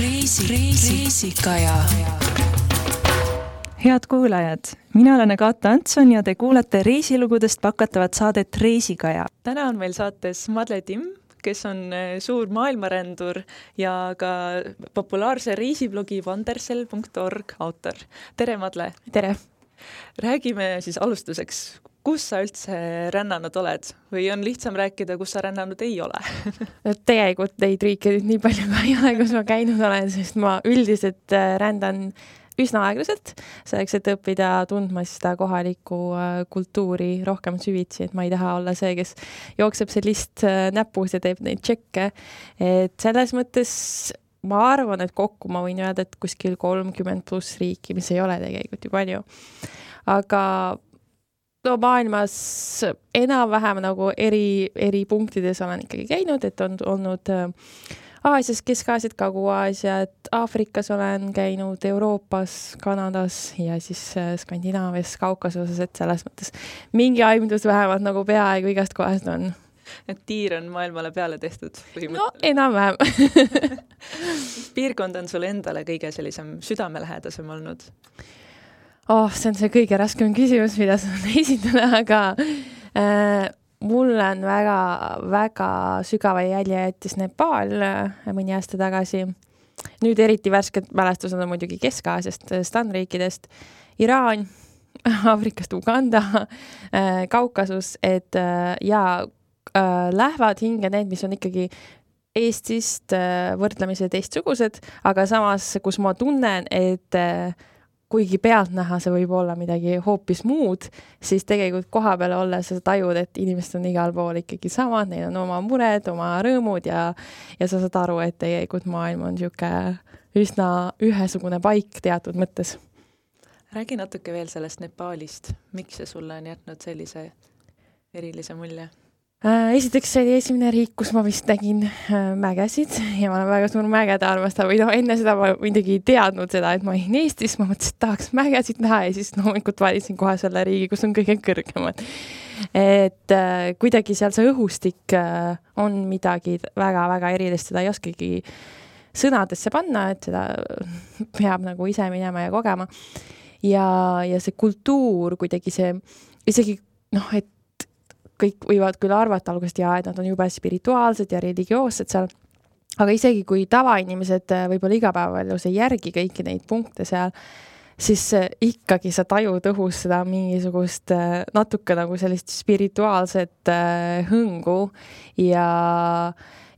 Reisi, reisikaja. head kuulajad, mina olen Agata Antson ja te kuulate reisilugudest pakatavat saadet Reisikaja. täna on meil saates Madle Timm, kes on eh, suur maailmarändur ja ka populaarse reisiblogi wandersell.org autor. tere, Madle! tere! räägime siis alustuseks, kus sa üldse rännanud oled või on lihtsam rääkida, kus sa rännanud ei ole no tegelikult neid riike nüüd nii palju ka ei ole, kus ma käinud olen, sest ma üldiselt äh, rändan üsna aeglaselt, selleks, et õppida tundma seda kohalikku äh, kultuuri rohkem süvitsi, et ma ei taha olla see, kes jookseb see list äh, näpus ja teeb neid tšekke. et selles mõttes ma arvan, et kokku ma võin öelda, et kuskil kolmkümmend pluss riiki, mis ei ole tegelikult ju palju. aga no maailmas enam-vähem nagu eri, eri punktides olen ikkagi käinud, et on olnud äh, Aasias, Kesk-Aasiat, Kagu-Aasiat, Aafrikas olen käinud, Euroopas, Kanadas ja siis äh, Skandinaavias, Kaukasuses, et selles mõttes mingi aimdus vähemalt nagu peaaegu igast kohast on. et tiir on maailmale peale tehtud? no enam-vähem piirkond on sulle endale kõige sellisem südamelähedasem olnud? Oh, see on see kõige raskem küsimus, mida saan esitada, aga äh, mulle on väga-väga sügava jälje jättis Nepal äh, mõni aasta tagasi. nüüd eriti värsked mälestused on muidugi Kesk-Aasiast, Stanriikidest, Iraan, Aafrikast Uganda äh,, Kaukasus, et äh, ja äh, lähevad hinge need, mis on ikkagi Eestist äh, võrdlemisi teistsugused, aga samas, kus ma tunnen, et äh, kuigi pealtnäha see võib olla midagi hoopis muud, siis tegelikult kohapeal olles sa tajud, et inimesed on igal pool ikkagi samad, neil on oma mured, oma rõõmud ja, ja sa saad aru, et tegelikult maailm on niisugune üsna ühesugune paik teatud mõttes. räägi natuke veel sellest Nepaalist, miks see sulle on jätnud sellise erilise mulje esiteks see oli esimene riik, kus ma vist nägin äh, mägesid ja ma olen väga suur mägede armastaja või noh, enne seda ma muidugi ei teadnud seda, et ma olin Eestis, ma mõtlesin, et tahaks mägesid näha ja siis loomulikult valisin kohe selle riigi, kus on kõige kõrgemad. et äh, kuidagi seal see õhustik äh, on midagi väga-väga erilist, seda ei oskagi sõnadesse panna, et seda peab nagu ise minema ja kogema. ja, ja see kultuur kuidagi see, isegi noh, et kõik võivad küll arvata algusest ja et nad on jube spirituaalsed ja religioossed seal, aga isegi kui tavainimesed äh, võib-olla igapäevaelus ei järgi kõiki neid punkte seal, siis äh, ikkagi sa tajud õhus seda mingisugust äh, natuke nagu sellist spirituaalset hõngu ja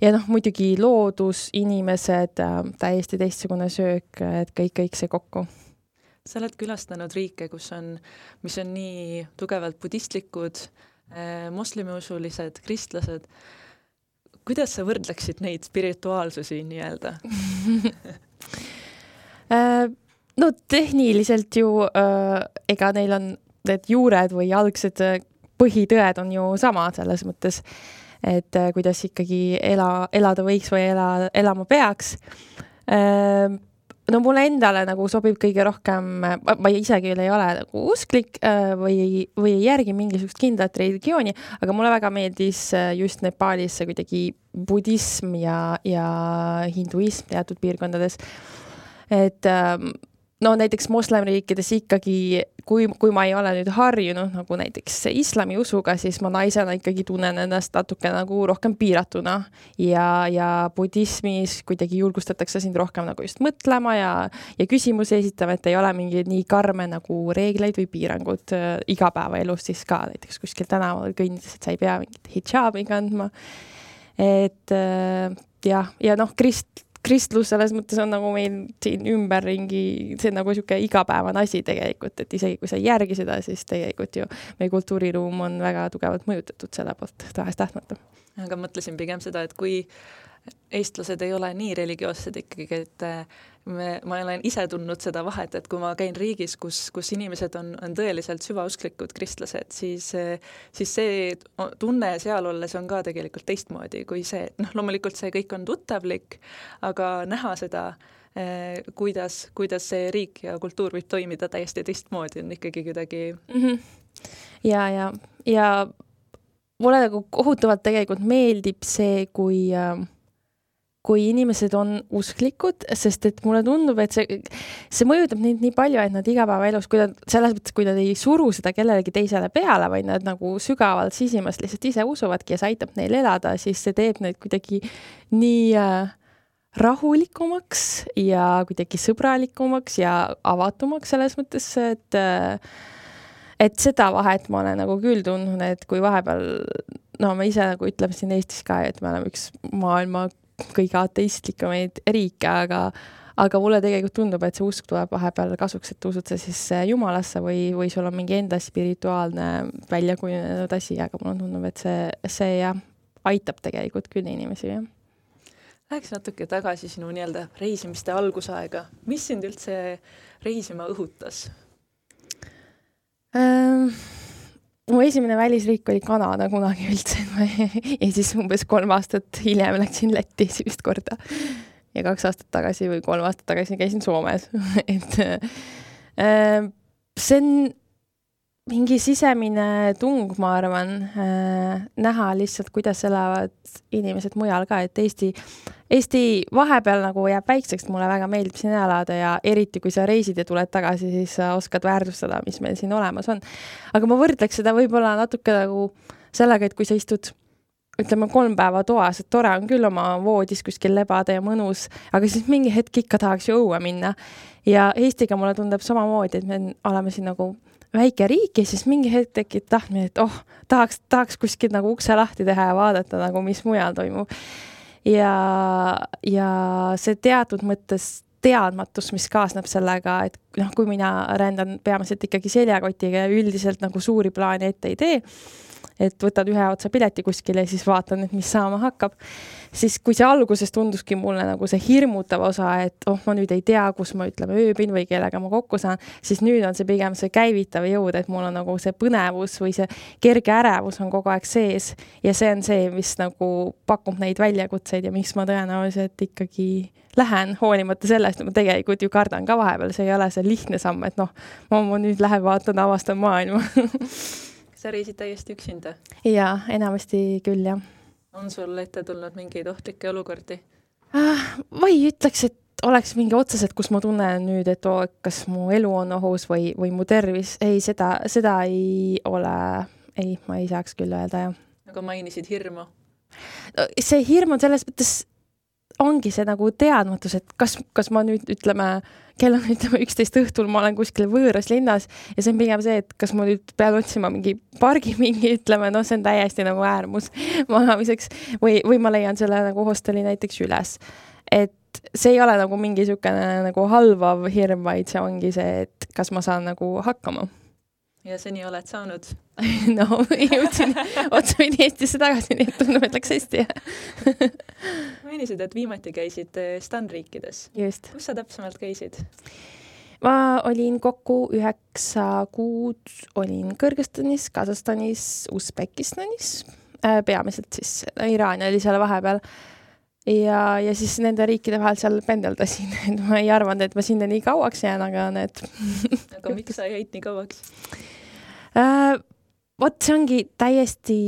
ja noh, muidugi loodus, inimesed, täiesti teistsugune söök, et kõik, kõik see kokku. Sa oled külastanud riike, kus on, mis on nii tugevalt budistlikud moslemiusulised, kristlased. kuidas sa võrdleksid neid spirituaalsusi nii-öelda äh, no tehniliselt ju äh, ega neil on need juured või algsed põhitõed on ju samad selles mõttes, et kuidas ikkagi ela, elada võiks või ela, elama peaks no mulle endale nagu sobib kõige rohkem, ma ise küll ei ole nagu usklik äh, või, või ei järgi mingisugust kindlat religiooni, aga mulle väga meeldis äh, just Nepaalis see kuidagi budism ja, ja hinduism teatud piirkondades. et ähm, no näiteks moslemriikides ikkagi, kui, kui ma ei ole nüüd harjunud nagu näiteks islamiusuga, siis ma naisena ikkagi tunnen ennast natuke nagu rohkem piiratuna ja, ja budismis kuidagi julgustatakse sind rohkem nagu just mõtlema ja, ja küsimusi esitama, et ei ole mingeid nii karme nagu reegleid või piirangud äh, igapäevaelus siis ka näiteks kuskil tänaval kõndides, et sa ei pea mingit hidžaabi kandma. et äh, jah, ja noh, krist-, kristlus selles mõttes on nagu meil siin ümberringi, see on nagu niisugune igapäevane asi tegelikult, et isegi kui sa ei järgi seda, siis tegelikult ju meie kultuuriruum on väga tugevalt mõjutatud selle poolt tahes-tahtmata. aga mõtlesin pigem seda, et kui eestlased ei ole nii religioossed ikkagi, et me, ma olen ise tundnud seda vahet, et kui ma käin riigis, kus, kus inimesed on, on tõeliselt süvausklikud kristlased, siis, siis see tunne seal olles on ka tegelikult teistmoodi kui see, et noh, loomulikult see kõik on tuttavlik, aga näha seda eh, kuidas, kuidas see riik ja kultuur võib toimida täiesti teistmoodi, on ikkagi kuidagi mm. -hmm. ja, ja, ja mulle nagu kohutavalt tegelikult meeldib see, kui äh, kui inimesed on usklikud, sest et mulle tundub, et see, see mõjutab neid nii palju, et nad igapäevaelus, kui nad, selles mõttes, kui nad ei suru seda kellelegi teisele peale, vaid nad nagu sügavalt sisimast lihtsalt ise usuvadki ja see aitab neil elada, siis see teeb neid kuidagi nii äh, rahulikumaks ja kuidagi sõbralikumaks ja avatumaks selles mõttes, et äh, et seda vahet ma olen nagu küll tundnud, et kui vahepeal no me ise nagu ütleme siin Eestis ka, et me oleme üks maailma kõige ateistlikumaid riike, aga aga mulle tegelikult tundub, et see usk tuleb vahepeal kasuks, et usud sa siis äh, jumalasse või, või sul on mingi enda spirituaalne välja kujunenud asi, aga mulle tundub, et see, see jah, aitab tegelikult küll inimesi, jah. Läheks natuke tagasi sinu nii-öelda reisimiste algusaega, mis sind üldse reisima õhutas ähm,? Mu esimene välisriik oli Kanada kunagi üldse. Ja siis umbes kolm aastat hiljem läksin Lätti esimest korda. ja kaks aastat tagasi või kolm aastat tagasi käisin Soomes. Et äh, see on mingi sisemine tung, ma arvan äh,, näha lihtsalt, kuidas elavad inimesed mujal ka, et Eesti, Eesti vahepeal nagu jääb väikseks, mulle väga meeldib siin elada ja eriti, kui sa reisid ja tuled tagasi, siis sa oskad väärtustada, mis meil siin olemas on. aga ma võrdleks seda võib-olla natuke nagu sellega, et kui sa istud ütleme, kolm päeva toas, et tore on küll oma voodis kuskil lebada ja mõnus, aga siis mingi hetk ikka tahaks ju õue minna. ja Eestiga mulle tundub samamoodi, et me oleme siin nagu väike riik ja siis mingi hetk tekib tahtmine, et oh, tahaks, tahaks kuskilt nagu ukse lahti teha ja vaadata nagu, mis mujal toimub. Ja, ja see teatud mõttes teadmatus, mis kaasneb sellega, et noh, kui mina rändan peamiselt ikkagi seljakotiga ja üldiselt nagu suuri plaane ette ei tee et võtad ühe otsa pileti kuskile ja siis vaatan, et mis saama hakkab. siis kui see alguses tunduski mulle nagu see hirmutav osa, et oh, ma nüüd ei tea, kus ma ütleme ööbin või kellega ma kokku saan, siis nüüd on see pigem see käivitav jõud, et mul on nagu see põnevus või see kerge ärevus on kogu aeg sees ja see on see, mis nagu pakub neid väljakutseid ja miks ma tõenäoliselt ikkagi lähen, hoolimata sellest, et ma tegelikult ju kardan ka vahepeal, see ei ole see lihtne samm, et noh, ma nüüd lähen vaatan, avastan maailma sa reisid täiesti üksinda? jaa, enamasti küll, jah. on sul ette tulnud mingeid ohtlikke olukordi äh,? ma ei ütleks, et oleks mingi otseselt, kus ma tunnen nüüd, et oo, kas mu elu on ohus või, või mu tervis, ei, seda, seda ei ole, ei, ma ei saaks küll öelda, jah. aga mainisid hirmu? see hirm on selles mõttes ongi see nagu teadmatus, et kas, kas ma nüüd ütleme, kell on ütleme üksteist õhtul, ma olen kuskil võõras linnas ja see on pigem see, et kas ma nüüd pean otsima mingi pargi mingi, ütleme, noh, see on täiesti nagu äärmus magamiseks või, või ma leian selle nagu hosteli näiteks üles. et see ei ole nagu mingi niisugune nagu halvav hirm, vaid see ongi see, et kas ma saan nagu hakkama ja seni oled saanud no jõudsin otsapidi Eestisse tagasi, nii et tundub, et läks hästi mainisid, et viimati käisid eh, STAN riikides. kus sa täpsemalt käisid? ma olin kokku üheksa kuud, olin Kõrgõzstanis, Kasahstanis, Usbekistanis äh,, peamiselt siis Iraan oli seal vahepeal ja, ja siis nende riikide vahel seal pendeldasin, et ma ei arvanud, et ma sinna nii kauaks jään, aga need aga miks sa jäid nii kauaks? Vot see ongi täiesti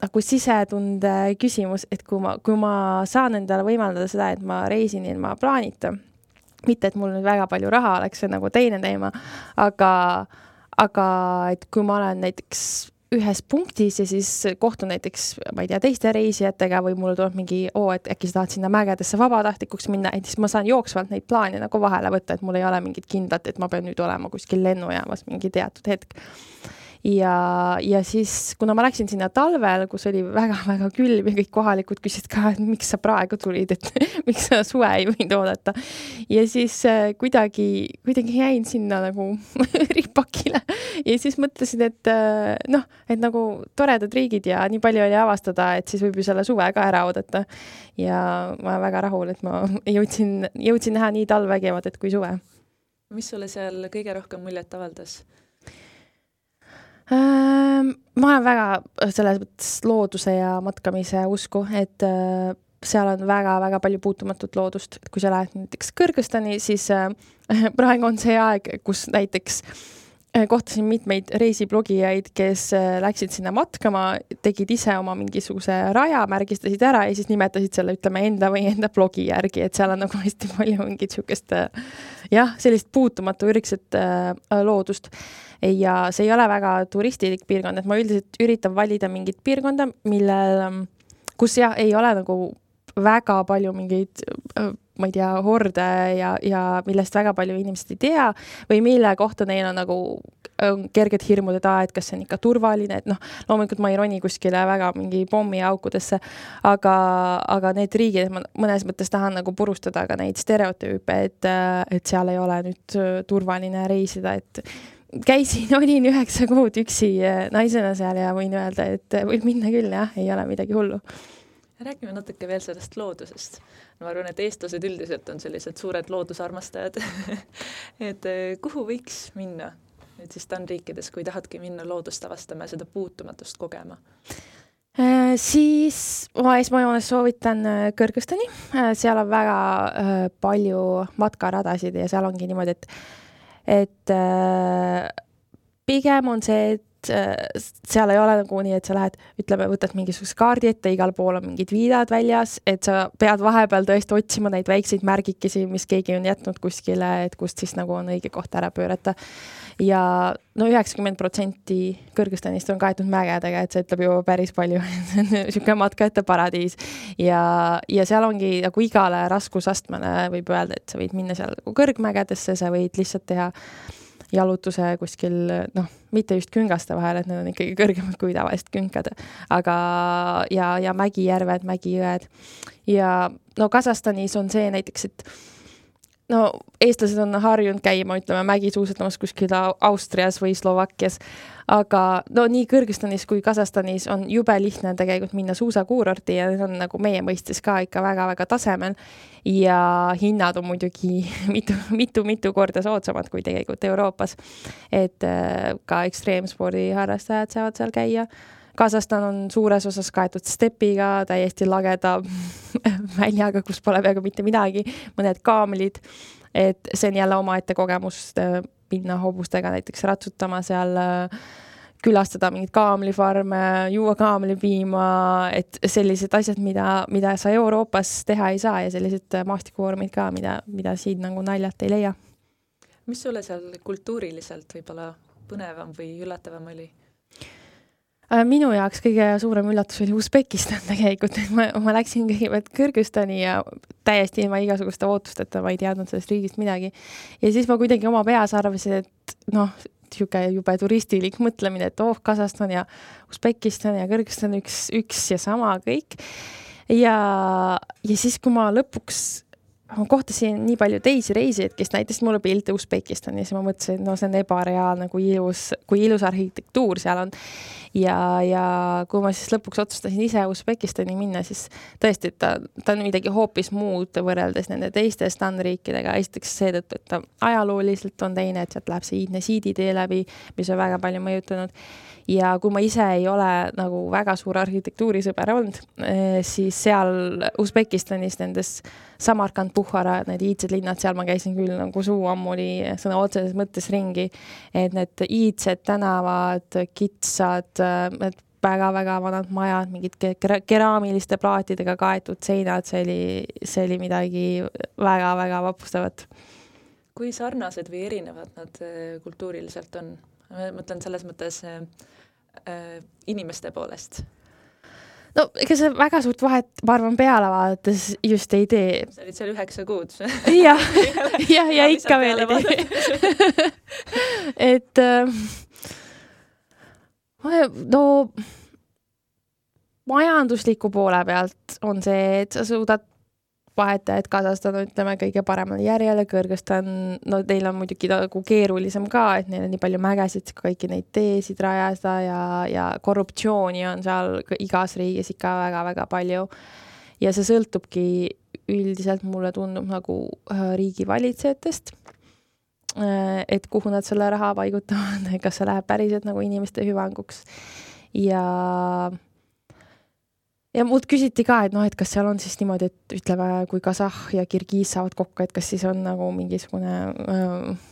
nagu sisetunde küsimus, et kui ma, kui ma saan endale võimaldada seda, et ma reisin ilma plaanita, mitte et mul nüüd väga palju raha oleks, see on nagu teine teema, aga, aga et kui ma olen näiteks ühes punktis ja siis kohtun näiteks, ma ei tea, teiste reisijatega või mulle tuleb mingi, oo, et äkki sa tahad sinna mägedesse vabatahtlikuks minna, et siis ma saan jooksvalt neid plaane nagu vahele võtta, et mul ei ole mingit kindlat, et ma pean nüüd olema kuskil lennujaamas mingi teatud hetk ja, ja siis, kuna ma läksin sinna talvel, kus oli väga-väga külm ja kõik kohalikud küsisid ka, et miks sa praegu tulid, et miks sa suve ei võinud oodata. ja siis äh, kuidagi, kuidagi jäin sinna nagu ripakile ja siis mõtlesin, et äh, noh, et nagu toredad riigid ja nii palju oli avastada, et siis võib ju selle suve ka ära oodata. ja ma olen väga rahul, et ma jõudsin, jõudsin näha nii talve, kevadet kui suve. mis sulle seal kõige rohkem muljet avaldas? Ma olen väga selles mõttes looduse ja matkamise usku, et äh, seal on väga-väga palju puutumatut loodust, et kui sa lähed näiteks Kõrgõzstani, siis äh, praegu on see aeg, kus näiteks äh, kohtasin mitmeid reisiblogijaid, kes äh, läksid sinna matkama, tegid ise oma mingisuguse raja, märgistasid ära ja siis nimetasid selle, ütleme, enda või enda blogi järgi, et seal on nagu hästi palju mingit niisugust jah, sellist puutumatu ürgset äh, loodust. Ja see ei ole väga turistlik piirkond, et ma üldiselt üritan valida mingit piirkonda, millel, kus jah, ei ole nagu väga palju mingeid ma ei tea, horde ja, ja millest väga palju inimesed ei tea või mille kohta neil on nagu kerged hirmud, et aa, et kas see on ikka turvaline, et noh, loomulikult ma ei roni kuskile väga mingi pommiaukudesse, aga, aga need riigid, ma mõnes mõttes tahan nagu purustada ka neid stereotüüpe, et, et seal ei ole nüüd turvaline reisida, et käisin, olin üheksa kuud üksi naisena seal ja võin öelda, et võib minna küll jah, ei ole midagi hullu räägime natuke veel sellest loodusest. ma arvan, et eestlased üldiselt on sellised suured loodusarmastajad et eh, kuhu võiks minna nüüd siis TAN riikides, kui tahadki minna loodust avastama ja seda puutumatust kogema? Äh, siis ma esmajoones soovitan äh, Kõrgõzstani, äh, seal on väga palju matkaradasid ja seal ongi niimoodi, et, et pigem on see, et et seal ei ole nagu nii, et sa lähed, ütleme, võtad mingisuguse kaardi ette, igal pool on mingid viidad väljas, et sa pead vahepeal tõesti otsima neid väikseid märgikesi, mis keegi on jätnud kuskile, et kust siis nagu on õige koht ära pöörata. ja no üheksakümmend protsenti Kõrgõzstanist on kaetud mägedega, et see ütleb ju päris palju niisugune matkajate paradiis. ja, ja seal ongi nagu igale raskusastmele võib öelda, et sa võid minna seal nagu kõrgmägedesse, sa võid lihtsalt teha jalutuse kuskil noh, mitte just küngaste vahel, et need on ikkagi kõrgemad kui tavalised künkad, aga ja, ja mägijärved, mägijõed. Ja no Kasahstanis on see näiteks, et no eestlased on harjunud käima, ütleme, mägisuusatamas kuskil Austrias või Slovakkias, aga no nii Kõrgõzstanis kui Kasahstanis on jube lihtne tegelikult minna suusakuurorti ja need on nagu meie mõistes ka ikka väga-väga tasemel ja hinnad on muidugi mitu, mitu-mitu korda soodsamad kui tegelikult Euroopas. et äh, ka ekstreemspordi harrastajad saavad seal käia Kasahstan on suures osas kaetud stepiga, täiesti lageda väljaga, kus pole peaaegu mitte midagi, mõned kaamlid, et see on jälle omaette kogemus minna hobustega näiteks ratsutama seal äh, külastada mingeid kaamlifarme, juua kaamlipiima, et sellised asjad, mida, mida sa Euroopas teha ei saa ja sellised maastikuvormid ka, mida, mida siin nagu naljalt ei leia. mis sulle seal kultuuriliselt võib-olla põnevam või üllatavam oli? Äh, minu jaoks kõige suurem üllatus oli Usbekistan tegelikult, et ma, ma läksin kõigepealt Kõrgõzstani ja täiesti ilma igasuguste ootusteta, ma ei teadnud sellest riigist midagi. ja siis ma kuidagi oma peas arvasin, et noh, niisugune jube turistilik mõtlemine, et oh, Kasahstan ja Usbekistan ja Kõrgõzstan üks, üks ja sama kõik. ja, ja siis, kui ma lõpuks ma kohtasin nii palju teisi reisijaid, kes näitasid mulle pilte Usbekistanis ja ma mõtlesin, et no see on ebareaalne, kui ilus, kui ilus arhitektuur seal on. ja, ja kui ma siis lõpuks otsustasin ise Usbekistani minna, siis tõesti, et ta, ta on midagi hoopis muud võrreldes nende teiste standriikidega, esiteks seetõttu, et ta ajalooliselt on teine, et sealt läheb see iidne siiditee läbi, mis on väga palju mõjutanud ja kui ma ise ei ole nagu väga suur arhitektuurisõber olnud, eh, siis seal Usbekistanis nendes Samarkand, Puhhara, need iidsed linnad, seal ma käisin küll nagu suu ammuli sõna otseses mõttes ringi. et need iidsed tänavad, kitsad, need väga-väga vanad majad, mingid keraamiliste plaatidega kaetud seinad, see oli, see oli midagi väga-väga vapustavat. kui sarnased või erinevad nad eh, kultuuriliselt on? Ma mõtlen selles mõttes äh, äh, inimeste poolest? no ega see väga suurt vahet, ma arvan, peale vaadates just ei tee. sa olid seal üheksa kuud jah, jah, ja ikka veel ei tee et äh, no majandusliku poole pealt on see, et sa suudad vahetajad Kasahstan on, ütleme, kõige paremal järjel ja Kõrgõzstan, no neil on muidugi nagu keerulisem ka, et neil on nii palju mägesid, kõiki neid teesid rajada ja, ja korruptsiooni on seal igas riigis ikka väga-väga palju. ja see sõltubki üldiselt, mulle tundub nagu äh, riigivalitsejatest äh, et kuhu nad selle raha paigutavad, kas see läheb päriselt nagu inimeste hüvanguks ja ja mult küsiti ka, et noh, et kas seal on siis niimoodi, et ütleme, kui Kasahh ja Kirgiis saavad kokku, et kas siis on nagu mingisugune äh,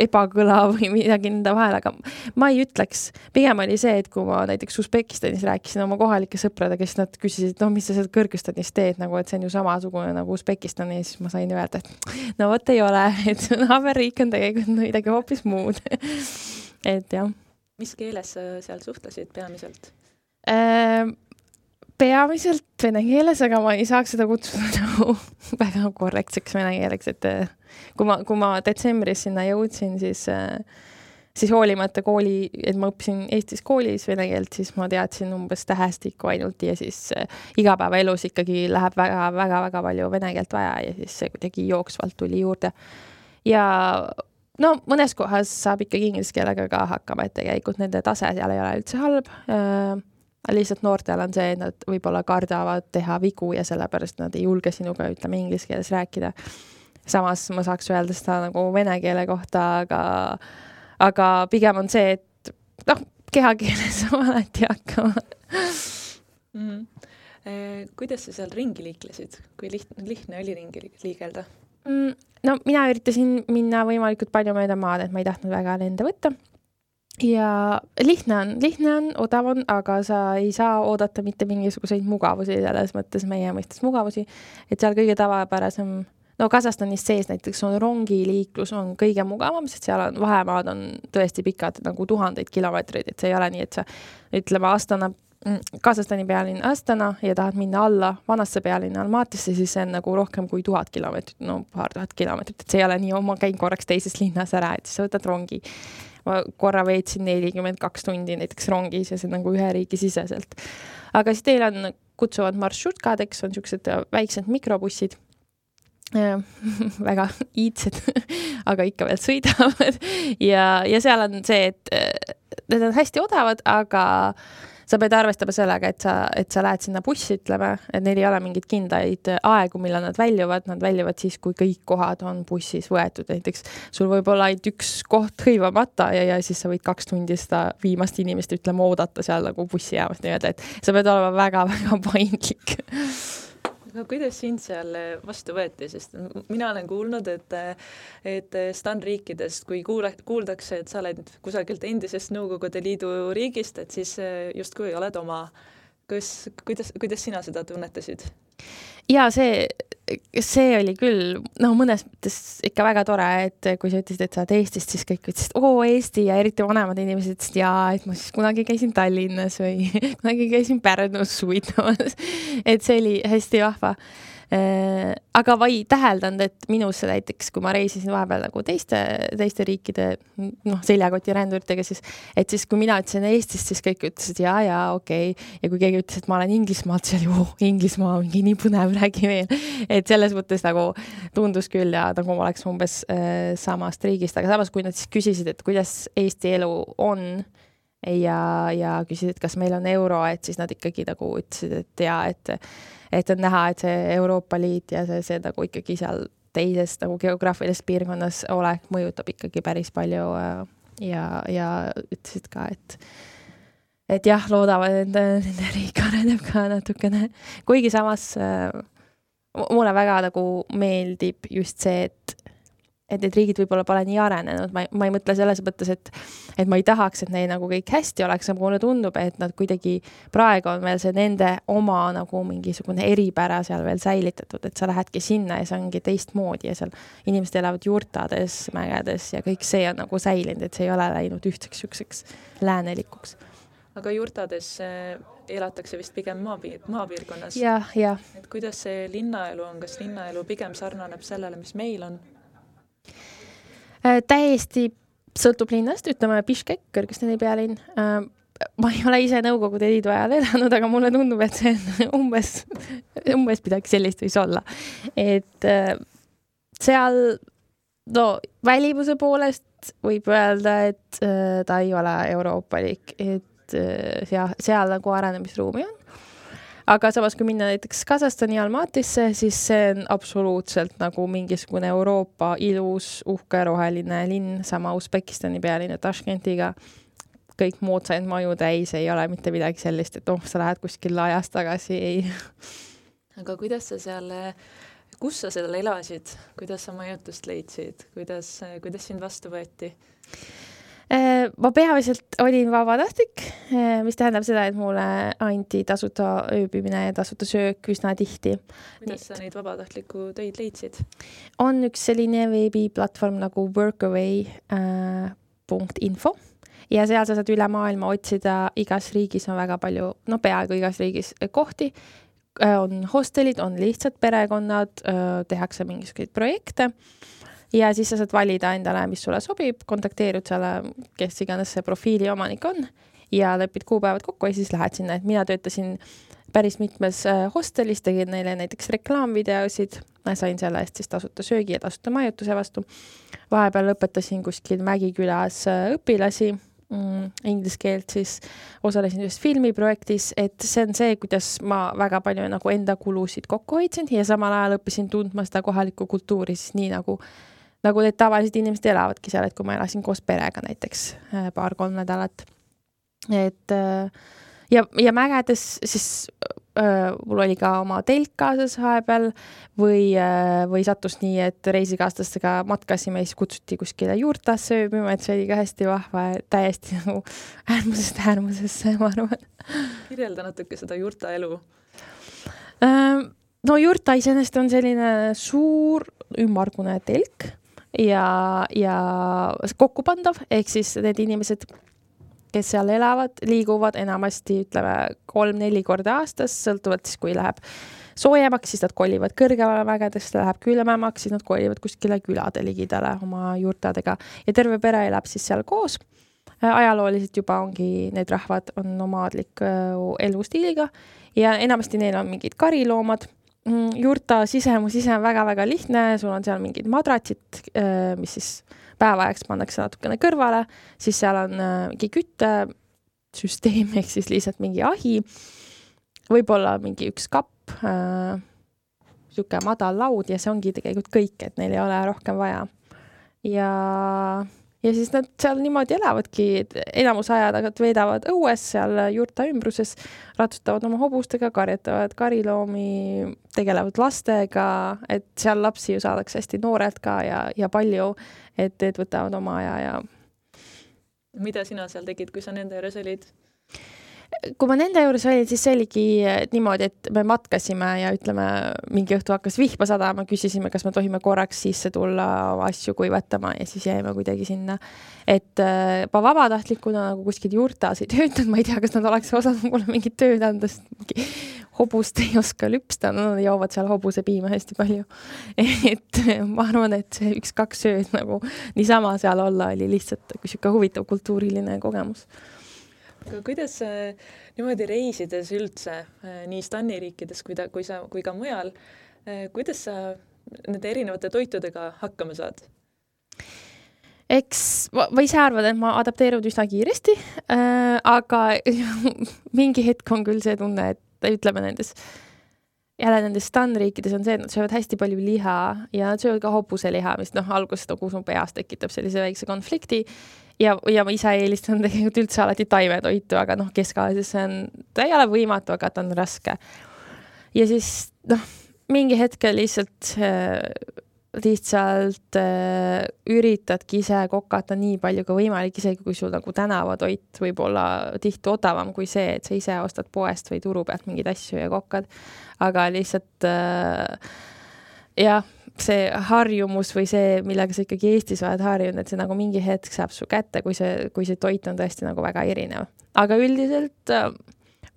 ebakõla või midagi nende vahel, aga ma ei ütleks, pigem oli see, et kui ma näiteks Usbekistanis rääkisin oma kohalike sõpradega, siis nad küsisid, no mis sa seal Kõrgõzstanis teed, nagu et see on ju samasugune nagu Usbekistan ja siis ma sain öelda, et no vot ei ole, et naaberriik on tegelikult midagi hoopis muud et jah. mis keeles sa seal suhtlesid peamiselt? Peamiselt vene keeles, aga ma ei saaks seda kutsuda nagu väga korrektseks vene keeleks, et äh, kui ma, kui ma detsembris sinna jõudsin, siis äh, siis hoolimata kooli, et ma õppisin Eestis koolis vene keelt, siis ma teadsin umbes tähestikku ainult ja siis äh, igapäevaelus ikkagi läheb väga-väga-väga palju vene keelt vaja ja siis see kuidagi jooksvalt tuli juurde. ja no mõnes kohas saab ikkagi inglise keelega ka hakkama, et tegelikult nende tase seal ei ole üldse halb lihtsalt noortel on see, et nad võib-olla kardavad teha vigu ja sellepärast nad ei julge sinuga, ütleme, inglise keeles rääkida. samas ma saaks öelda seda nagu vene keele kohta, aga, aga pigem on see, et noh, kehakeeles saab alati hakkama mm. kuidas sa seal ringi liiklesid, kui lihtne, lihtne oli ringi liigelda mm,? no mina üritasin minna võimalikult palju mööda maad, et ma ei tahtnud väga lende võtta ja lihtne on, lihtne on, odav on, aga sa ei saa oodata mitte mingisuguseid mugavusi, selles mõttes meie mõistes. Mugavusi, et seal kõige tavapärasem, no Kasahstanis sees näiteks on rongiliiklus on kõige mugavam, sest seal on, vahemaad on tõesti pikad, nagu tuhandeid kilomeetreid, et see ei ole nii, et sa ütleme, Astana Kasahstani pealinn Astana ja tahad minna alla vanasse pealinna Almatisse, siis see on nagu rohkem kui tuhat kilomeetrit, no paar tuhat kilomeetrit, et see ei ole nii, ma käin korraks teises linnas ära, et siis sa võtad rongi ma korra veetsin nelikümmend kaks tundi näiteks rongis ja see nagu ühe riigi siseselt. aga siis teil on kutsuvad marsrutkadeks, on niisugused väiksed mikrobussid väga iidsed aga ikka veel sõidavad ja, ja seal on see, et need on hästi odavad, aga sa pead arvestama sellega, et sa, et sa lähed sinna bussi, ütleme, et neil ei ole mingeid kindlaid aegu, millal nad väljuvad, nad väljuvad siis, kui kõik kohad on bussis võetud, näiteks sul võib olla ainult üks koht hõivamata ja, ja siis sa võid kaks tundi seda viimast inimest, ütleme, oodata seal nagu bussijaamas nii-öelda, et sa pead olema väga-väga paindlik aga kuidas sind seal vastu võeti, sest mina olen kuulnud, et et STAN riikidest, kui kuule, kuuldakse, et sa oled kusagilt endisest Nõukogude Liidu riigist, et siis justkui oled oma. kas, kuidas, kuidas sina seda tunnetasid? Ja see see oli küll, noh, mõnes mõttes ikka väga tore, et kui sa ütlesid, et sa oled Eestist, siis kõik ütlesid, oo Eesti ja eriti vanemad inimesed ütlesid jaa, et ma siis kunagi käisin Tallinnas või kunagi käisin Pärnus suvitamas. et see oli hästi vahva aga ma ei täheldanud, et minusse näiteks, kui ma reisisin vahepeal nagu teiste, teiste riikide noh, seljakoti ränduritega, siis et siis, kui mina ütlesin Eestist, siis kõik ütlesid ja, ja okei okay. ja kui keegi ütles, et ma olen Inglismaalt, siis oli oh, Inglismaa mingi nii põnev, räägi veel. et selles mõttes nagu tundus küll ja nagu ma oleks umbes äh, samast riigist, aga samas, kui nad siis küsisid, et kuidas Eesti elu on ja, ja küsisid, kas meil on euro, et siis nad ikkagi nagu ütlesid, et jaa, et et on näha, et see Euroopa Liit ja see, see nagu ikkagi seal teises nagu geograafilises piirkonnas olek mõjutab ikkagi päris palju äh, ja, ja ütlesid ka, et et jah, loodavad, et nende riik areneb ka natukene, kuigi samas äh, mulle väga nagu meeldib just see, et et need riigid võib-olla pole nii arenenud, ma ei, ma ei mõtle selles mõttes, et et ma ei tahaks, et neil nagu kõik hästi oleks, aga mulle tundub, et nad kuidagi, praegu on veel see nende oma nagu mingisugune eripära seal veel säilitatud, et sa lähedki sinna ja see ongi teistmoodi ja seal inimesed elavad jurtades, mägedes ja kõik see on nagu säilinud, et see ei ole läinud ühtseks niisuguseks läänelikuks. aga jurtades äh, elatakse vist pigem maapiir, maapiirkonnas. jah, jah. et kuidas see linnaelu on, kas linnaelu pigem sarnaneb sellele, mis meil on? Äh, täiesti sõltub linnast, ütleme Biškek, Kõrgõzstani pealinn. Äh, ma ei ole ise Nõukogude Liidu ajal elanud, aga mulle tundub, et see on umbes, umbes midagi sellist võis olla. et äh, seal no välimuse poolest võib öelda, et ta ei ole euroopalik, et seal, seal nagu arenemisruumi on aga samas, kui minna näiteks Kasahstani Almatisse, siis see on absoluutselt nagu mingisugune Euroopa ilus, uhke, roheline linn, sama Usbekistani pealinna Taškentiga. kõik moodsaid maju täis, ei ole mitte midagi sellist, et oh, sa lähed kuskil ajas tagasi, ei. aga kuidas sa seal kus sa seal elasid, kuidas sa majutust leidsid, kuidas, kuidas sind vastu võeti? Äh, ma peamiselt olin vabatahtlik, äh, mis tähendab seda, et mulle anti tasuta ööbimine ja tasuta söök üsna tihti. kuidas sa neid vabatahtliku töid leidsid? on üks selline veebiplatvorm nagu workaway.info äh, ja seal sa saad üle maailma otsida, igas riigis on väga palju, no peaaegu igas riigis kohti, on hostelid, on lihtsad perekonnad, tehakse mingisuguseid projekte ja siis sa saad valida endale, mis sulle sobib, kontakteerud selle, kes iganes see profiili omanik on ja lepid kuupäevad kokku ja siis lähed sinna, et mina töötasin päris mitmes äh, hostelis, tegin neile näiteks reklaamvideosid, sain selle eest siis tasuta söögi ja tasuta majutuse vastu. vahepeal õpetasin kuskil Mägikülas äh, õpilasi mm, inglise keelt, siis. Osalesin ühes filmiprojektis, et see on see, kuidas ma väga palju nagu enda kulusid kokku hoidsin ja samal ajal õppisin tundma seda kohalikku kultuuri siis nii nagu nagu need tavalised inimesed elavadki seal, et kui ma elasin koos perega näiteks äh, paar-kolm nädalat. et äh, ja, ja mägedes siis äh, mul oli ka oma telk kaasas vahepeal või äh,, või sattus nii, et reisikaaslastega matkasime ja siis kutsuti kuskile juurtasse ööbima, et see oli ka hästi vahva täiesti nagu äärmusest äärmusesse, ma arvan. kirjelda natuke seda juurta elu äh,. no juurta iseenesest on selline suur ümmargune telk ja, ja kokkupandav, ehk siis need inimesed, kes seal elavad, liiguvad enamasti ütleme kolm-neli korda aastas, sõltuvalt siis, kui läheb soojemaks, siis nad kolivad kõrgemale mägedesse, läheb külmemaks, siis nad kolivad kuskile külade ligidale oma juurtadega ja terve pere elab siis seal koos. ajalooliselt juba ongi need rahvad on nomaadliku elustiiliga ja enamasti neil on mingid kariloomad juurta sisemus ise on väga-väga lihtne, sul on seal mingid madratsid, äh, mis siis päeva ajaks pannakse natukene kõrvale, siis seal on äh, mingi küttesüsteem ehk siis lihtsalt mingi ahi, võib-olla mingi üks kapp äh,, niisugune madal laud ja see ongi tegelikult kõik, et neil ei ole rohkem vaja. ja ja siis nad seal niimoodi elavadki, enamus aja tagant veedavad õues seal juurta ümbruses, ratsutavad oma hobustega, karjatavad kariloomi, tegelevad lastega, et seal lapsi ju saadakse hästi noorelt ka ja, ja palju, et need võtavad oma aja ja. mida sina seal tegid, kui sa nende juures olid? Kui ma nende juures olin, siis see oligi niimoodi, et me matkasime ja ütleme, mingi õhtu hakkas vihma sadama, küsisime, kas me tohime korraks sisse tulla asju kuivatama ja siis jäime kuidagi sinna. et äh, ma vabatahtlikuna nagu kuskil juurtas ei töötanud, ma ei tea, kas nad oleks osanud mulle mingit tööd anda, sest mingi hobust ei oska lüpsta, no nad joovad seal hobusepiima hästi palju. et ma arvan, et see üks-kaks ööd nagu niisama seal olla oli lihtsalt niisugune huvitav kultuuriline kogemus aga kuidas niimoodi reisides üldse äh, nii Stani riikides kui ta, kui sa, kui ka mujal, äh, kuidas sa nende erinevate toitudega hakkama saad? eks ma, ma ise arvan, et ma adapteerun üsna kiiresti äh,, aga mingi hetk on küll see tunne, et ütleme nendes jälle nendes stanriikides on see, et nad söövad hästi palju liha ja nad söövad ka hobuseliha, mis noh, alguses nagu su peas tekitab sellise väikse konflikti ja, ja ma ise eelistan tegelikult üldse alati taimetoitu, aga noh, Kesk-Aasias see on, ta ei ole võimatu, aga ta on raske. ja siis noh, mingi hetkel lihtsalt äh, lihtsalt äh, üritadki ise kokata nii palju kui võimalik, isegi kui sul nagu tänavatoit võib olla tihti odavam kui see, et sa ise ostad poest või turu pealt mingeid asju ja kokad. aga lihtsalt äh, jah see harjumus või see, millega sa ikkagi Eestis oled harjunud, et see nagu mingi hetk saab su kätte, kui see, kui see toit on tõesti nagu väga erinev. aga üldiselt äh,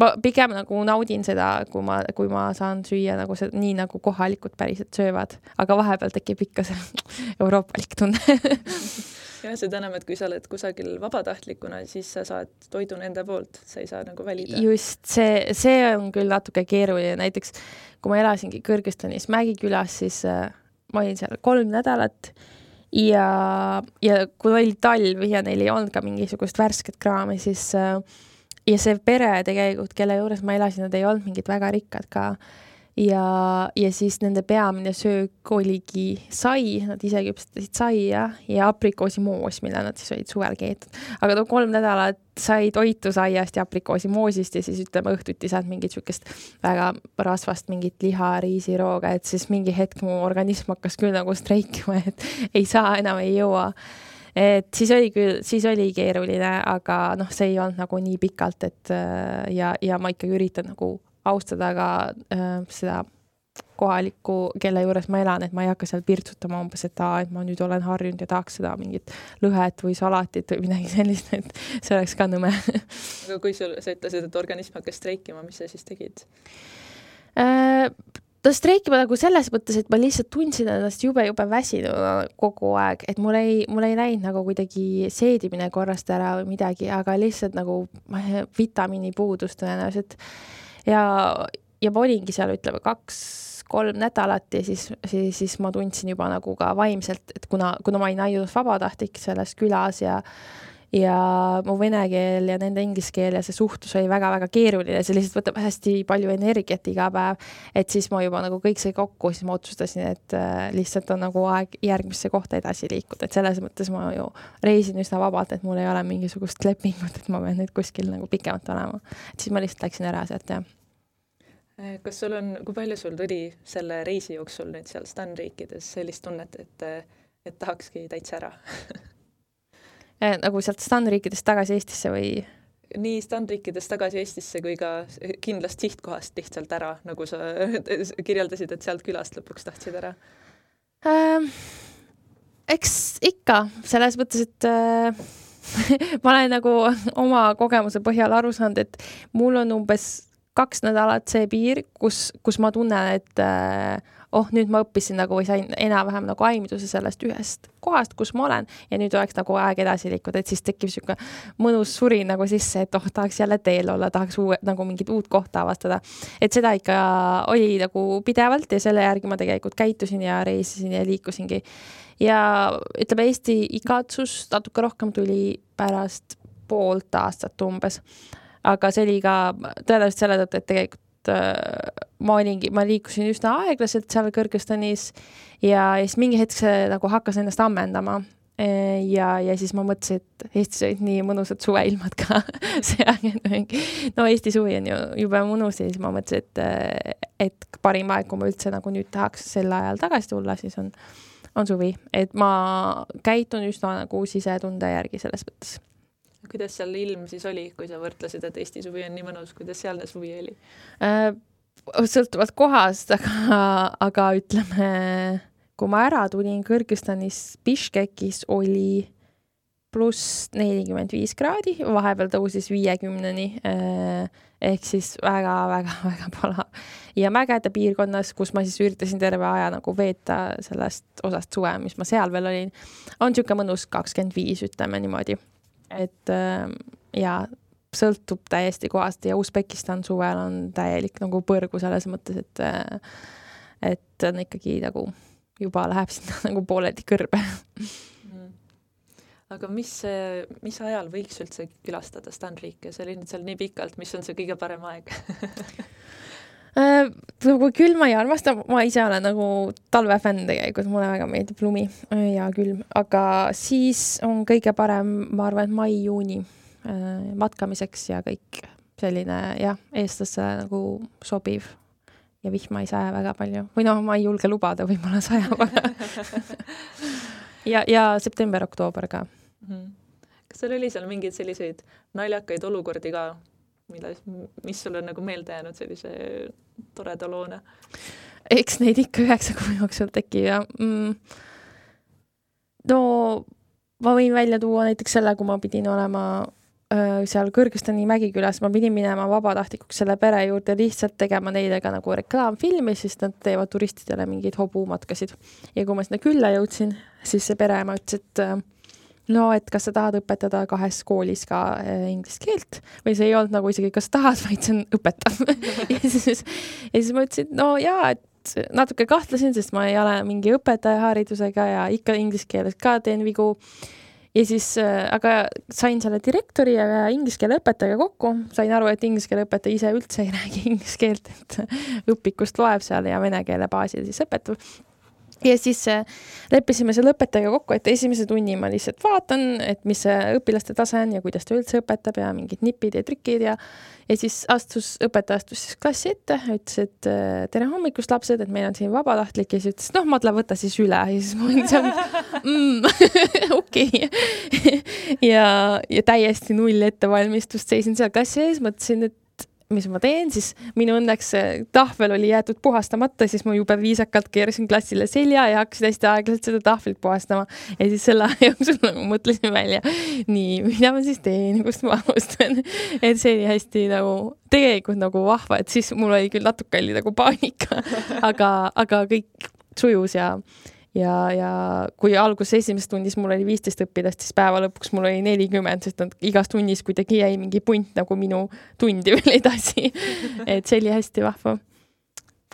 ma pigem nagu naudin seda, kui ma, kui ma saan süüa nagu see, nii nagu kohalikud päriselt söövad, aga vahepeal tekib ikka see euroopalik tunne jah, seda enam, et kui sa oled kusagil vabatahtlikuna, siis sa saad toidu nende poolt, sa ei saa nagu valida. just, see, see on küll natuke keeruline, näiteks kui ma elasingi Kõrgõzstanis Mägikülas, siis äh, ma olin seal kolm nädalat ja, ja kui oli talv ja neil ei olnud ka mingisugust värsket kraami, siis äh, ja see pere tegelikult, kelle juures ma elasin, nad ei olnud mingid väga rikkad ka, ja, ja siis nende peamine söök oligi sai, nad ise küpsetasid saia ja aprikoosimoos, mille nad siis olid suvel keetnud. aga too kolm nädalat sai toitu saiast ja aprikoosimoosist ja siis ütleme õhtuti saad mingit niisugust väga rasvast mingit liha, riisirooga, et siis mingi hetk mu organism hakkas küll nagu streikima, et ei saa enam, ei jõua et siis oli küll, siis oli keeruline, aga noh, see ei olnud nagu nii pikalt, et ja, ja ma ikkagi üritan nagu austada ka äh, seda kohalikku, kelle juures ma elan, et ma ei hakka seal pirtsutama umbes, et aa, et ma nüüd olen harjunud ja tahaks seda mingit lõhet või salatit või midagi sellist, et see oleks ka nõme. aga kui sul, sa ütlesid, et organism hakkas streikima, mis sa siis tegid äh,? ta streikima nagu selles mõttes, et ma lihtsalt tundsin ennast jube-jube väsinuna kogu aeg, et mul ei, mul ei läinud nagu kuidagi seedimine korrast ära või midagi, aga lihtsalt nagu vitamiinipuudus tõenäoliselt ja, ja ma olingi seal, ütleme, kaks-kolm nädalat ja siis, siis, siis ma tundsin juba nagu ka vaimselt, et kuna, kuna ma olin ainult vabatahtlik selles külas ja ja mu vene keel ja nende inglise keel ja see suhtlus oli väga-väga keeruline, see lihtsalt võtab hästi palju energiat iga päev. et siis ma juba nagu kõik sai kokku, siis ma otsustasin, et äh, lihtsalt on nagu aeg järgmisse kohta edasi liikuda, et selles mõttes ma ju reisin üsna vabalt, et mul ei ole mingisugust lepingut, et ma pean nüüd kuskil nagu pikemalt olema. et siis ma lihtsalt läksin ära sealt, jah Äh, kas sul on, kui palju sul tuli selle reisi jooksul nüüd seal Stan riikides sellist tunnet, et, et tahakski täitsa ära äh, nagu sealt Stan riikidest tagasi Eestisse või? nii Stan riikidest tagasi Eestisse kui ka kindlast sihtkohast lihtsalt ära, nagu sa kirjeldasid, et sealt külast lõpuks tahtsid ära ähm,? eks ikka, selles mõttes, et äh, ma olen nagu oma kogemuse põhjal aru saanud, et mul on umbes kaks nädalat see piir, kus, kus ma tunnen, et äh, oh, nüüd ma õppisin nagu või sain enam-vähem nagu aimduse sellest ühest kohast, kus ma olen ja nüüd oleks nagu aeg edasi liikuda, et siis tekib niisugune mõnus surin nagu sisse, et oh, tahaks jälle teel olla, tahaks uue, nagu mingit uut kohta avastada. et seda ikka oli nagu pidevalt ja selle järgi ma tegelikult käitusin ja reisisin ja liikusingi. ja ütleme, Eesti igatsus natuke rohkem tuli pärast poolt aastat umbes aga see oli ka tõenäoliselt selle tõttu, et tegelikult äh, ma olingi, ma liikusin üsna aeglaselt seal Kõrgõzstanis ja, ja siis mingi hetk see nagu hakkas ennast ammendama. E, ja, ja siis ma mõtlesin, et Eestis olid nii mõnusad suveilmad ka et no Eesti suvi on ju jube mõnus ja siis ma mõtlesin, et, et parim aeg, kui ma üldse nagu nüüd tahaks sel ajal tagasi tulla, siis on, on suvi, et ma käitun üsna nagu sisetunde järgi selles mõttes. Kuidas seal ilm siis oli, kui sa võrdlesid, et Eesti suvi on nii mõnus, kuidas sealne suvi oli? Äh,? Sõltuvalt kohast, aga, aga ütleme, kui ma ära tulin Kõrgõzstanis, Biškekis oli pluss nelikümmend viis kraadi, vahepeal tõusis viiekümneni äh, ehk siis väga-väga-väga palav. ja mägede piirkonnas, kus ma siis üritasin terve aja nagu veeta sellest osast suve, mis ma seal veel olin, on niisugune mõnus kakskümmend viis, ütleme niimoodi et äh, ja sõltub täiesti kohast ja Usbekistan suvel on täielik nagu põrgu selles mõttes, et et on ikkagi nagu juba läheb sinna nagu pooleldi kõrbe. Mm. aga mis, mis ajal võiks üldse külastada Stanriiki, sa olid seal nii pikalt, mis on see kõige parem aeg? Äh, nagu külma ei armasta, ma ise olen nagu talvefänn tegelikult, mulle väga meeldib lumi ja külm, aga siis on kõige parem, ma arvan, et mai-juuni matkamiseks ja kõik selline jah, eestlasele nagu sobiv ja vihma ei saja väga palju või noh, ma ei julge lubada, võib-olla sajab aga ja, ja september-oktoober ka mm. -hmm. kas sul oli seal mingeid selliseid naljakaid olukordi ka, mille, mis sulle on nagu meelde jäänud sellise toreda loona? eks neid ikka üheksa kuu jooksul tekib ja mm, no ma võin välja tuua näiteks selle, kui ma pidin olema seal Kõrgõzstani Mägikülas, ma pidin minema vabatahtlikuks selle pere juurde lihtsalt tegema neile ka nagu reklaamfilmi, sest nad teevad turistidele mingeid hobumatkasid. ja kui ma sinna külla jõudsin, siis see pereema ütles, et no et kas sa tahad õpetada kahes koolis ka äh, inglise keelt või see ei olnud nagu isegi kas tahad, vaid see on õpetav ja siis, ja siis ma ütlesin, no jaa, et natuke kahtlesin, sest ma ei ole mingi õpetaja haridusega ja ikka inglise keeles ka teen vigu. Ja siis äh,, aga sain selle direktori ja inglise keele õpetajaga kokku, sain aru, et inglise keele õpetaja ise üldse ei räägi inglise keelt, et õpikust loeb seal ja vene keele baasil siis õpetab ja siis äh, leppisime selle õpetajaga kokku, et esimese tunni ma lihtsalt vaatan, et mis see õpilaste tase on ja kuidas ta üldse õpetab ja mingid nipid ja trikid ja ja siis astus, õpetaja astus siis klassi ette, ütles, et äh, tere hommikust, lapsed, et meil on siin vabatahtlik ja siis ütles, noh, Madle, võta siis üle ja siis ma olin seal mm, okei. ja, ja täiesti null ettevalmistust, seisin seal klassi ees, mõtlesin, et mis ma teen, siis minu õnneks tahvel oli jäetud puhastamata, siis ma jube viisakalt keerasin klassile selja ja hakkasin hästi aeglaselt seda tahvlit puhastama. ja siis selle aja jooksul nagu mõtlesin välja, nii, mida ma siis teen, kust ma alustan. et see oli hästi nagu, tegelikult nagu vahva, et siis mul oli küll natuke oli nagu paanika, aga, aga kõik sujus ja ja, ja kui alguses esimeses tunnis mul oli viisteist õpilast, siis päeva lõpuks mul oli nelikümmend, sest nad igas tunnis kuidagi jäi mingi punt nagu minu tundi veel edasi. Et see oli hästi vahva.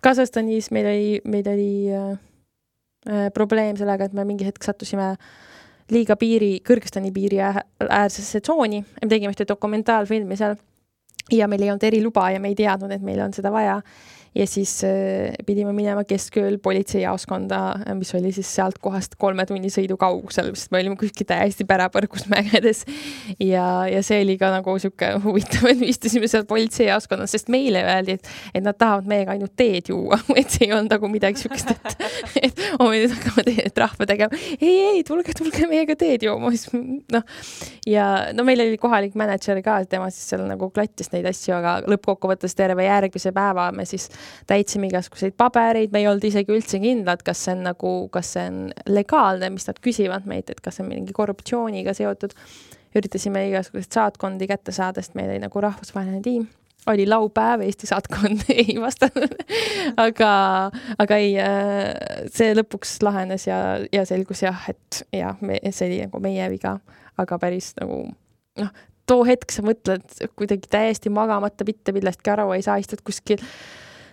Kasahstanis meil oli, meil oli äh, äh, probleem sellega, et me mingi hetk sattusime liiga piiri, Kõrgõzstani piiri äärsesse tsooni, me tegime ühte dokumentaalfilmi seal. Ja meil ei olnud eriluba ja me ei teadnud, et meil on seda vaja ja siis äh, pidime minema keskööl politseijaoskonda, mis oli siis sealt kohast kolme tunni sõidu kaugusel, sest me olime kuskil täiesti pärapõrgus mägedes. ja, ja see oli ka nagu sihuke huvitav, et me istusime seal politseijaoskonnas, sest meile öeldi, et, et nad tahavad meiega ainult teed juua, et see ei olnud nagu midagi siukest, et, et oh, me nüüd hakkame teile trahve tegema. ei, ei, tulge, tulge meiega teed jooma, siis noh. ja no meil oli kohalik mänedžer ka, tema siis seal nagu klattis neid asju, aga lõppkokkuvõttes terve järgmise päeva me siis täitsime igasuguseid pabereid, me ei olnud isegi üldse kindlad, kas see on nagu, kas see on legaalne, mis nad küsivad meilt, et kas see on mingi korruptsiooniga seotud. üritasime igasuguseid saatkondi kätte saada, sest meil oli nagu rahvusvaheline tiim. Oli laupäev, Eesti saatkond ei vastanud. Aga, aga ei, äh, see lõpuks lahenes ja, ja selgus jah, et jah, see oli nagu meie viga, aga päris nagu noh, too hetk sa mõtled kuidagi täiesti magamata, mitte millestki aru ei saa, istud kuskil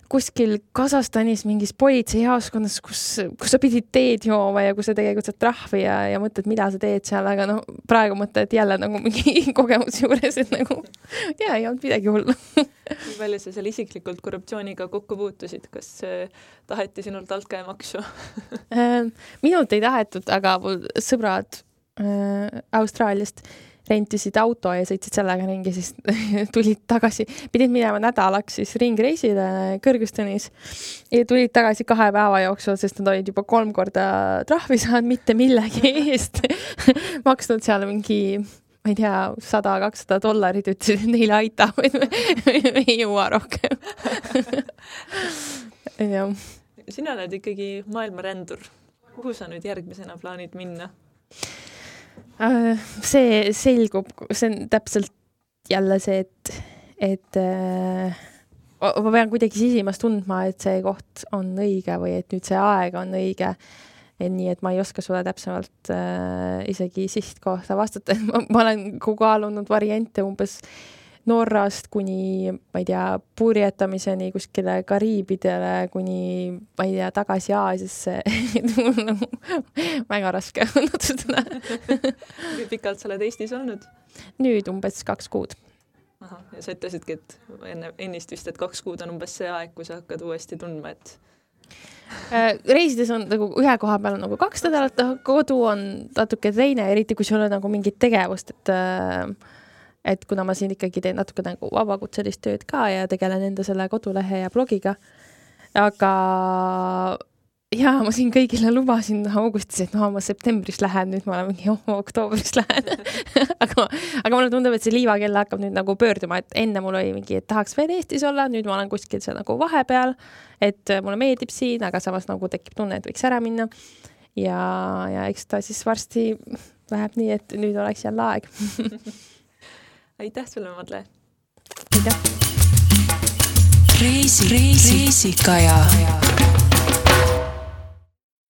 kuskil Kasahstanis mingis politseijaoskonnas, kus, kus sa pidid teed jooma ja kus sa tegelikult saad trahvi ja, ja mõtled, mida sa teed seal, aga noh, praegu mõtled jälle nagu mingi kogemuse juures, et nagu jaa, ei olnud midagi hullu. Kui palju sa seal isiklikult korruptsiooniga kokku puutusid, kas äh, taheti sinult altkäemaksu? Äh, minult ei tahetud, aga mul sõbrad äh, Austraaliast rentisid auto ja sõitsid sellega ringi, siis tulid tagasi, pidid minema nädalaks siis ringreisile Kõrgõzstanis ja tulid tagasi kahe päeva jooksul, sest nad olid juba kolm korda trahvi saanud mitte millegi eest maksnud seal mingi ma ei tea, sada, kakssada dollarit, ütlesid, et neile aitab, et me, ei jõua rohkem jah. sina oled ikkagi maailmarändur. kuhu sa nüüd järgmisena plaanid minna? Äh, see selgub, see on täpselt jälle see, et, et äh, ma pean kuidagi sisimas tundma, et see koht on õige või et nüüd see aeg on õige. nii, et ma ei oska sulle täpsemalt äh, isegi sihtkohta vastata, ma olen kaalunud variante umbes äh, Norrast kuni, ma ei tea, purjetamiseni kuskile Kariibidele, kuni, ma ei tea, tagasi Aasiasse väga raske on otsustada kui pikalt sa oled Eestis olnud? nüüd umbes kaks kuud. ahah, ja sa ütlesidki, et enne, ennist vist, et kaks kuud on umbes see aeg, kui sa hakkad uuesti tundma, et äh, reisides on nagu ühe koha peal on nagu kaks nädalat, kodu on natuke teine, eriti kui sul on nagu mingit tegevust, et äh, et kuna ma siin ikkagi teen natuke nagu vabakutselist tööd ka ja tegelen enda selle kodulehe ja blogiga, aga ja ma siin kõigile lubasin augustis, et no ma septembris lähen, nüüd ma olen mingi oh, oktoobris lähen aga, aga mulle tundub, et see liivakell hakkab nüüd nagu pöörduma, et enne mul oli mingi, et tahaks veel Eestis olla, nüüd ma olen kuskil seal nagu vahepeal, et mulle meeldib siin, aga samas nagu tekib tunne, et võiks ära minna. ja, ja eks ta siis varsti läheb nii, et nüüd oleks jälle aeg aitäh sulle, Madle! aitäh! reisi, reisi, reisikaja